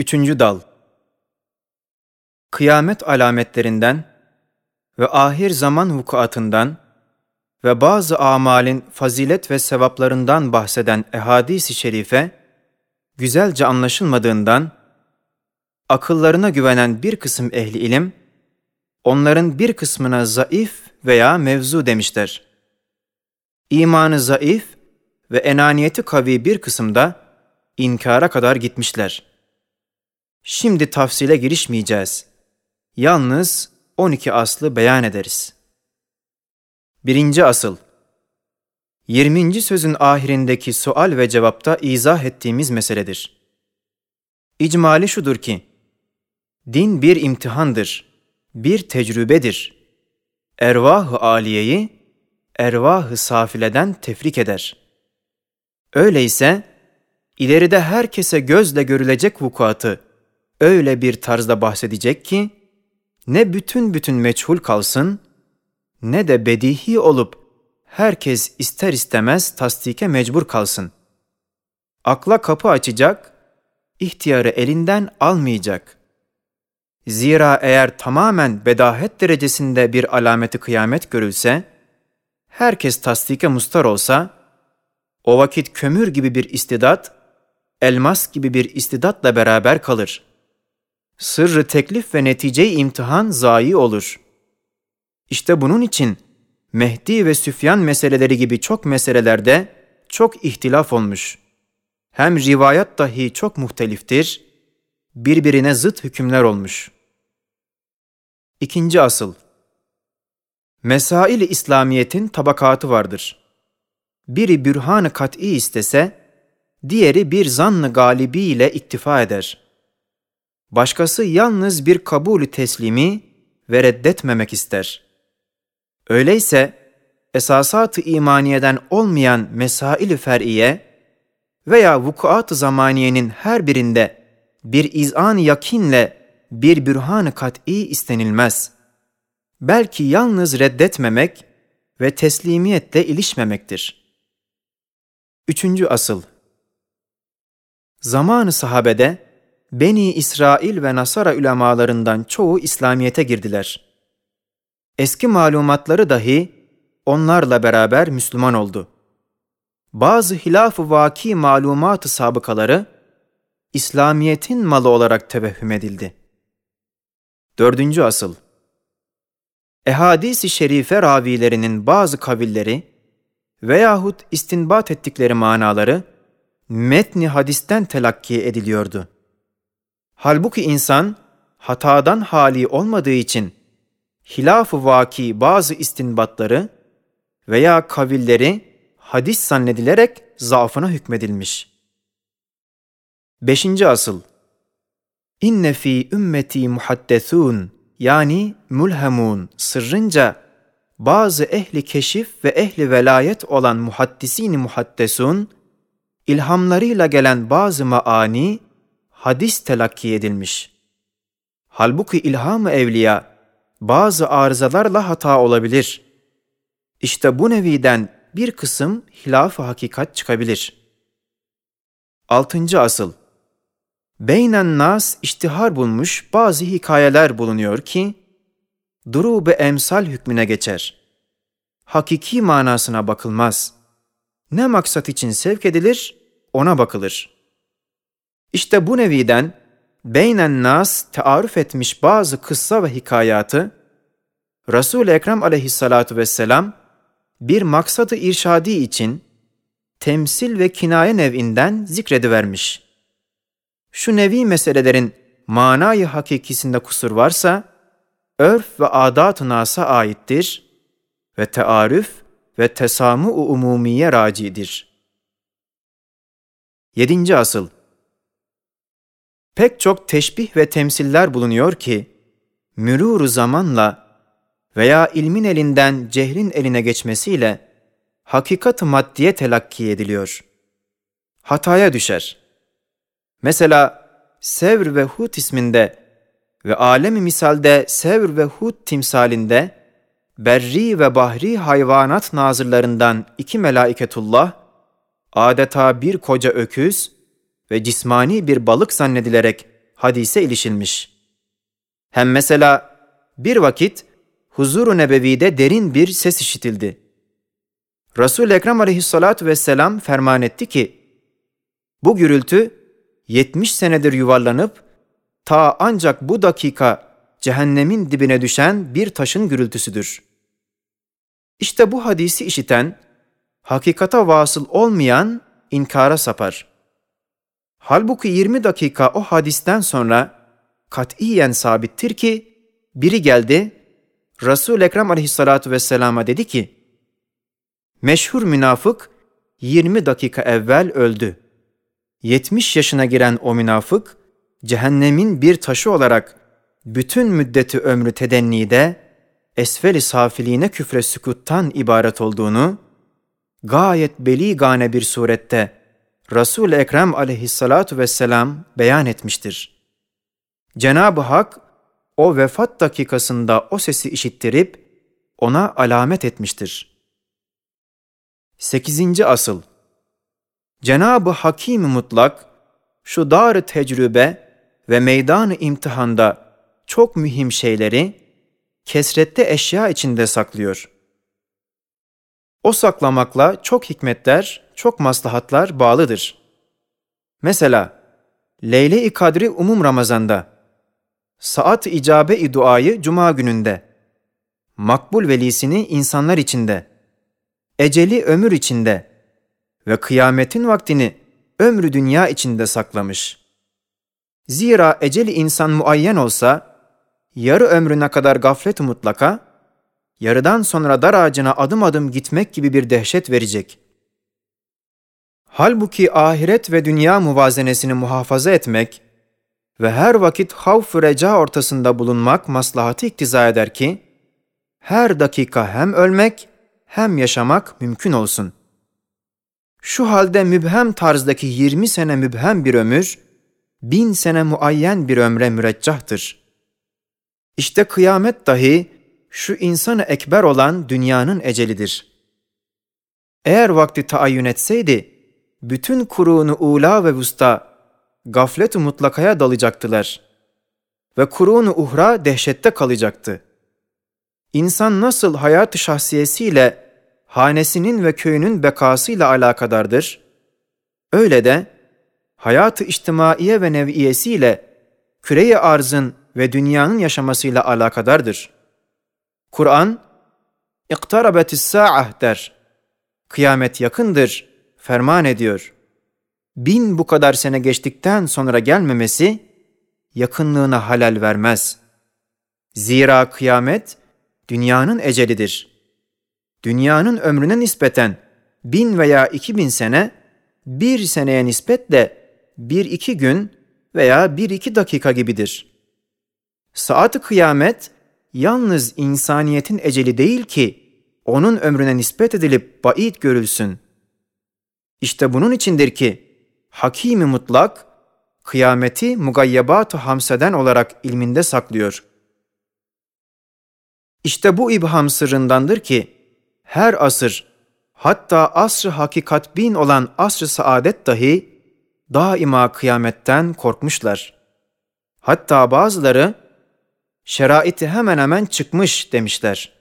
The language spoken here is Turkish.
Üçüncü dal Kıyamet alametlerinden ve ahir zaman vukuatından ve bazı amalin fazilet ve sevaplarından bahseden ehadis-i şerife, güzelce anlaşılmadığından, akıllarına güvenen bir kısım ehli ilim, onların bir kısmına zayıf veya mevzu demişler. İmanı zayıf ve enaniyeti kavi bir kısımda inkara kadar gitmişler. Şimdi tafsile girişmeyeceğiz. Yalnız 12 aslı beyan ederiz. Birinci asıl 20. sözün ahirindeki sual ve cevapta izah ettiğimiz meseledir. İcmali şudur ki, din bir imtihandır, bir tecrübedir. Ervah-ı aliyeyi, ervah-ı safileden tefrik eder. Öyleyse, ileride herkese gözle görülecek vukuatı öyle bir tarzda bahsedecek ki, ne bütün bütün meçhul kalsın, ne de bedihi olup herkes ister istemez tasdike mecbur kalsın. Akla kapı açacak, ihtiyarı elinden almayacak. Zira eğer tamamen bedahet derecesinde bir alameti kıyamet görülse, herkes tasdike mustar olsa, o vakit kömür gibi bir istidat, elmas gibi bir istidatla beraber kalır. Sırrı teklif ve netice imtihan zayi olur. İşte bunun için Mehdi ve Süfyan meseleleri gibi çok meselelerde çok ihtilaf olmuş. Hem rivayet dahi çok muhteliftir, birbirine zıt hükümler olmuş. İkinci asıl Mesail-i İslamiyet'in tabakatı vardır. Biri bürhan-ı kat'i istese, diğeri bir zannı galibi ile iktifa eder. Başkası yalnız bir kabulü teslimi ve reddetmemek ister. Öyleyse esasat-ı imaniyeden olmayan mesail-i fer'iye veya vukuat-ı zamaniyenin her birinde bir izan yakinle bir bürhan-ı kat'i istenilmez. Belki yalnız reddetmemek ve teslimiyetle ilişmemektir. Üçüncü asıl Zamanı sahabede Beni İsrail ve Nasara ulemalarından çoğu İslamiyet'e girdiler. Eski malumatları dahi onlarla beraber Müslüman oldu. Bazı hilaf-ı vaki malumat-ı sabıkaları İslamiyet'in malı olarak tevehhüm edildi. Dördüncü asıl Ehadis-i şerife ravilerinin bazı kavilleri veyahut istinbat ettikleri manaları metni hadisten telakki ediliyordu. Halbuki insan hatadan hali olmadığı için hilaf-ı vaki bazı istinbatları veya kavilleri hadis zannedilerek zaafına hükmedilmiş. Beşinci asıl İnne fi ümmeti muhaddesun yani mulhamun sırrınca bazı ehli keşif ve ehli velayet olan muhaddisini muhaddesun ilhamlarıyla gelen bazı maani hadis telakki edilmiş. Halbuki ilham-ı evliya bazı arızalarla hata olabilir. İşte bu neviden bir kısım hilaf-ı hakikat çıkabilir. Altıncı asıl Beynen nas iştihar bulmuş bazı hikayeler bulunuyor ki, durub-ı emsal hükmüne geçer. Hakiki manasına bakılmaz. Ne maksat için sevk edilir, ona bakılır. İşte bu neviden beynen nas taarruf etmiş bazı kıssa ve hikayatı, Resul-i Ekrem aleyhissalatu vesselam bir maksadı irşadi için temsil ve kinaye nev'inden zikredivermiş.'' şu nevi meselelerin manayı hakikisinde kusur varsa, örf ve adat-ı nasa aittir ve tearüf ve tesamu-u umumiye racidir. Yedinci asıl Pek çok teşbih ve temsiller bulunuyor ki, mürûru zamanla veya ilmin elinden cehrin eline geçmesiyle hakikat-ı maddiye telakki ediliyor. Hataya düşer. Mesela Sevr ve Hud isminde ve alemi misalde Sevr ve Hud timsalinde berri ve bahri hayvanat nazırlarından iki melaiketullah adeta bir koca öküz ve cismani bir balık zannedilerek hadise ilişilmiş. Hem mesela bir vakit huzur-u nebevide derin bir ses işitildi. Resul-i Ekrem aleyhissalatu vesselam ferman etti ki, bu gürültü 70 senedir yuvarlanıp ta ancak bu dakika cehennemin dibine düşen bir taşın gürültüsüdür. İşte bu hadisi işiten, hakikata vasıl olmayan inkara sapar. Halbuki 20 dakika o hadisten sonra katiyen sabittir ki biri geldi Resul-i Ekrem aleyhissalatu vesselama dedi ki meşhur münafık 20 dakika evvel öldü. 70 yaşına giren o münafık cehennemin bir taşı olarak bütün müddeti ömrü tedennide esfeli safiliğine küfre sükuttan ibaret olduğunu gayet beligane bir surette Resul-i Ekrem aleyhissalatu vesselam beyan etmiştir. Cenab-ı Hak o vefat dakikasında o sesi işittirip ona alamet etmiştir. 8. Asıl Cenab-ı Hakim Mutlak şu dar tecrübe ve meydan imtihanda çok mühim şeyleri kesrette eşya içinde saklıyor. O saklamakla çok hikmetler, çok maslahatlar bağlıdır. Mesela Leyle-i Kadri umum Ramazan'da, saat icabe-i duayı cuma gününde, makbul velisini insanlar içinde, eceli ömür içinde ve kıyametin vaktini ömrü dünya içinde saklamış. Zira eceli insan muayyen olsa, yarı ömrüne kadar gaflet mutlaka, yarıdan sonra dar ağacına adım adım gitmek gibi bir dehşet verecek. Halbuki ahiret ve dünya muvazenesini muhafaza etmek ve her vakit havf reca ortasında bulunmak maslahatı iktiza eder ki, her dakika hem ölmek hem yaşamak mümkün olsun. Şu halde mübhem tarzdaki 20 sene mübhem bir ömür, bin sene muayyen bir ömre müreccahtır. İşte kıyamet dahi şu insanı ekber olan dünyanın ecelidir. Eğer vakti taayyün etseydi, bütün kurunu ula ve vusta gaflet-i mutlakaya dalacaktılar ve kurunu uhra dehşette kalacaktı. İnsan nasıl hayat-ı şahsiyesiyle hanesinin ve köyünün bekasıyla alakadardır, öyle de hayat-ı içtimaiye ve nev'iyesiyle küre-i arzın ve dünyanın yaşamasıyla alakadardır. Kur'an, اِقْتَرَبَتِ السَّاعَةِ der. Kıyamet yakındır, Ferman ediyor. Bin bu kadar sene geçtikten sonra gelmemesi, yakınlığına halal vermez. Zira kıyamet, dünyanın ecelidir. Dünyanın ömrüne nispeten bin veya iki bin sene, bir seneye nispetle bir iki gün veya bir iki dakika gibidir. Saat-ı kıyamet, yalnız insaniyetin eceli değil ki, onun ömrüne nispet edilip bait görülsün. İşte bunun içindir ki, Hakimi mutlak, kıyameti mugayyebat-ı hamseden olarak ilminde saklıyor. İşte bu ibham sırrındandır ki, her asır, hatta asr-ı hakikat bin olan asr-ı saadet dahi, daima kıyametten korkmuşlar. Hatta bazıları, şeraiti hemen hemen çıkmış demişler.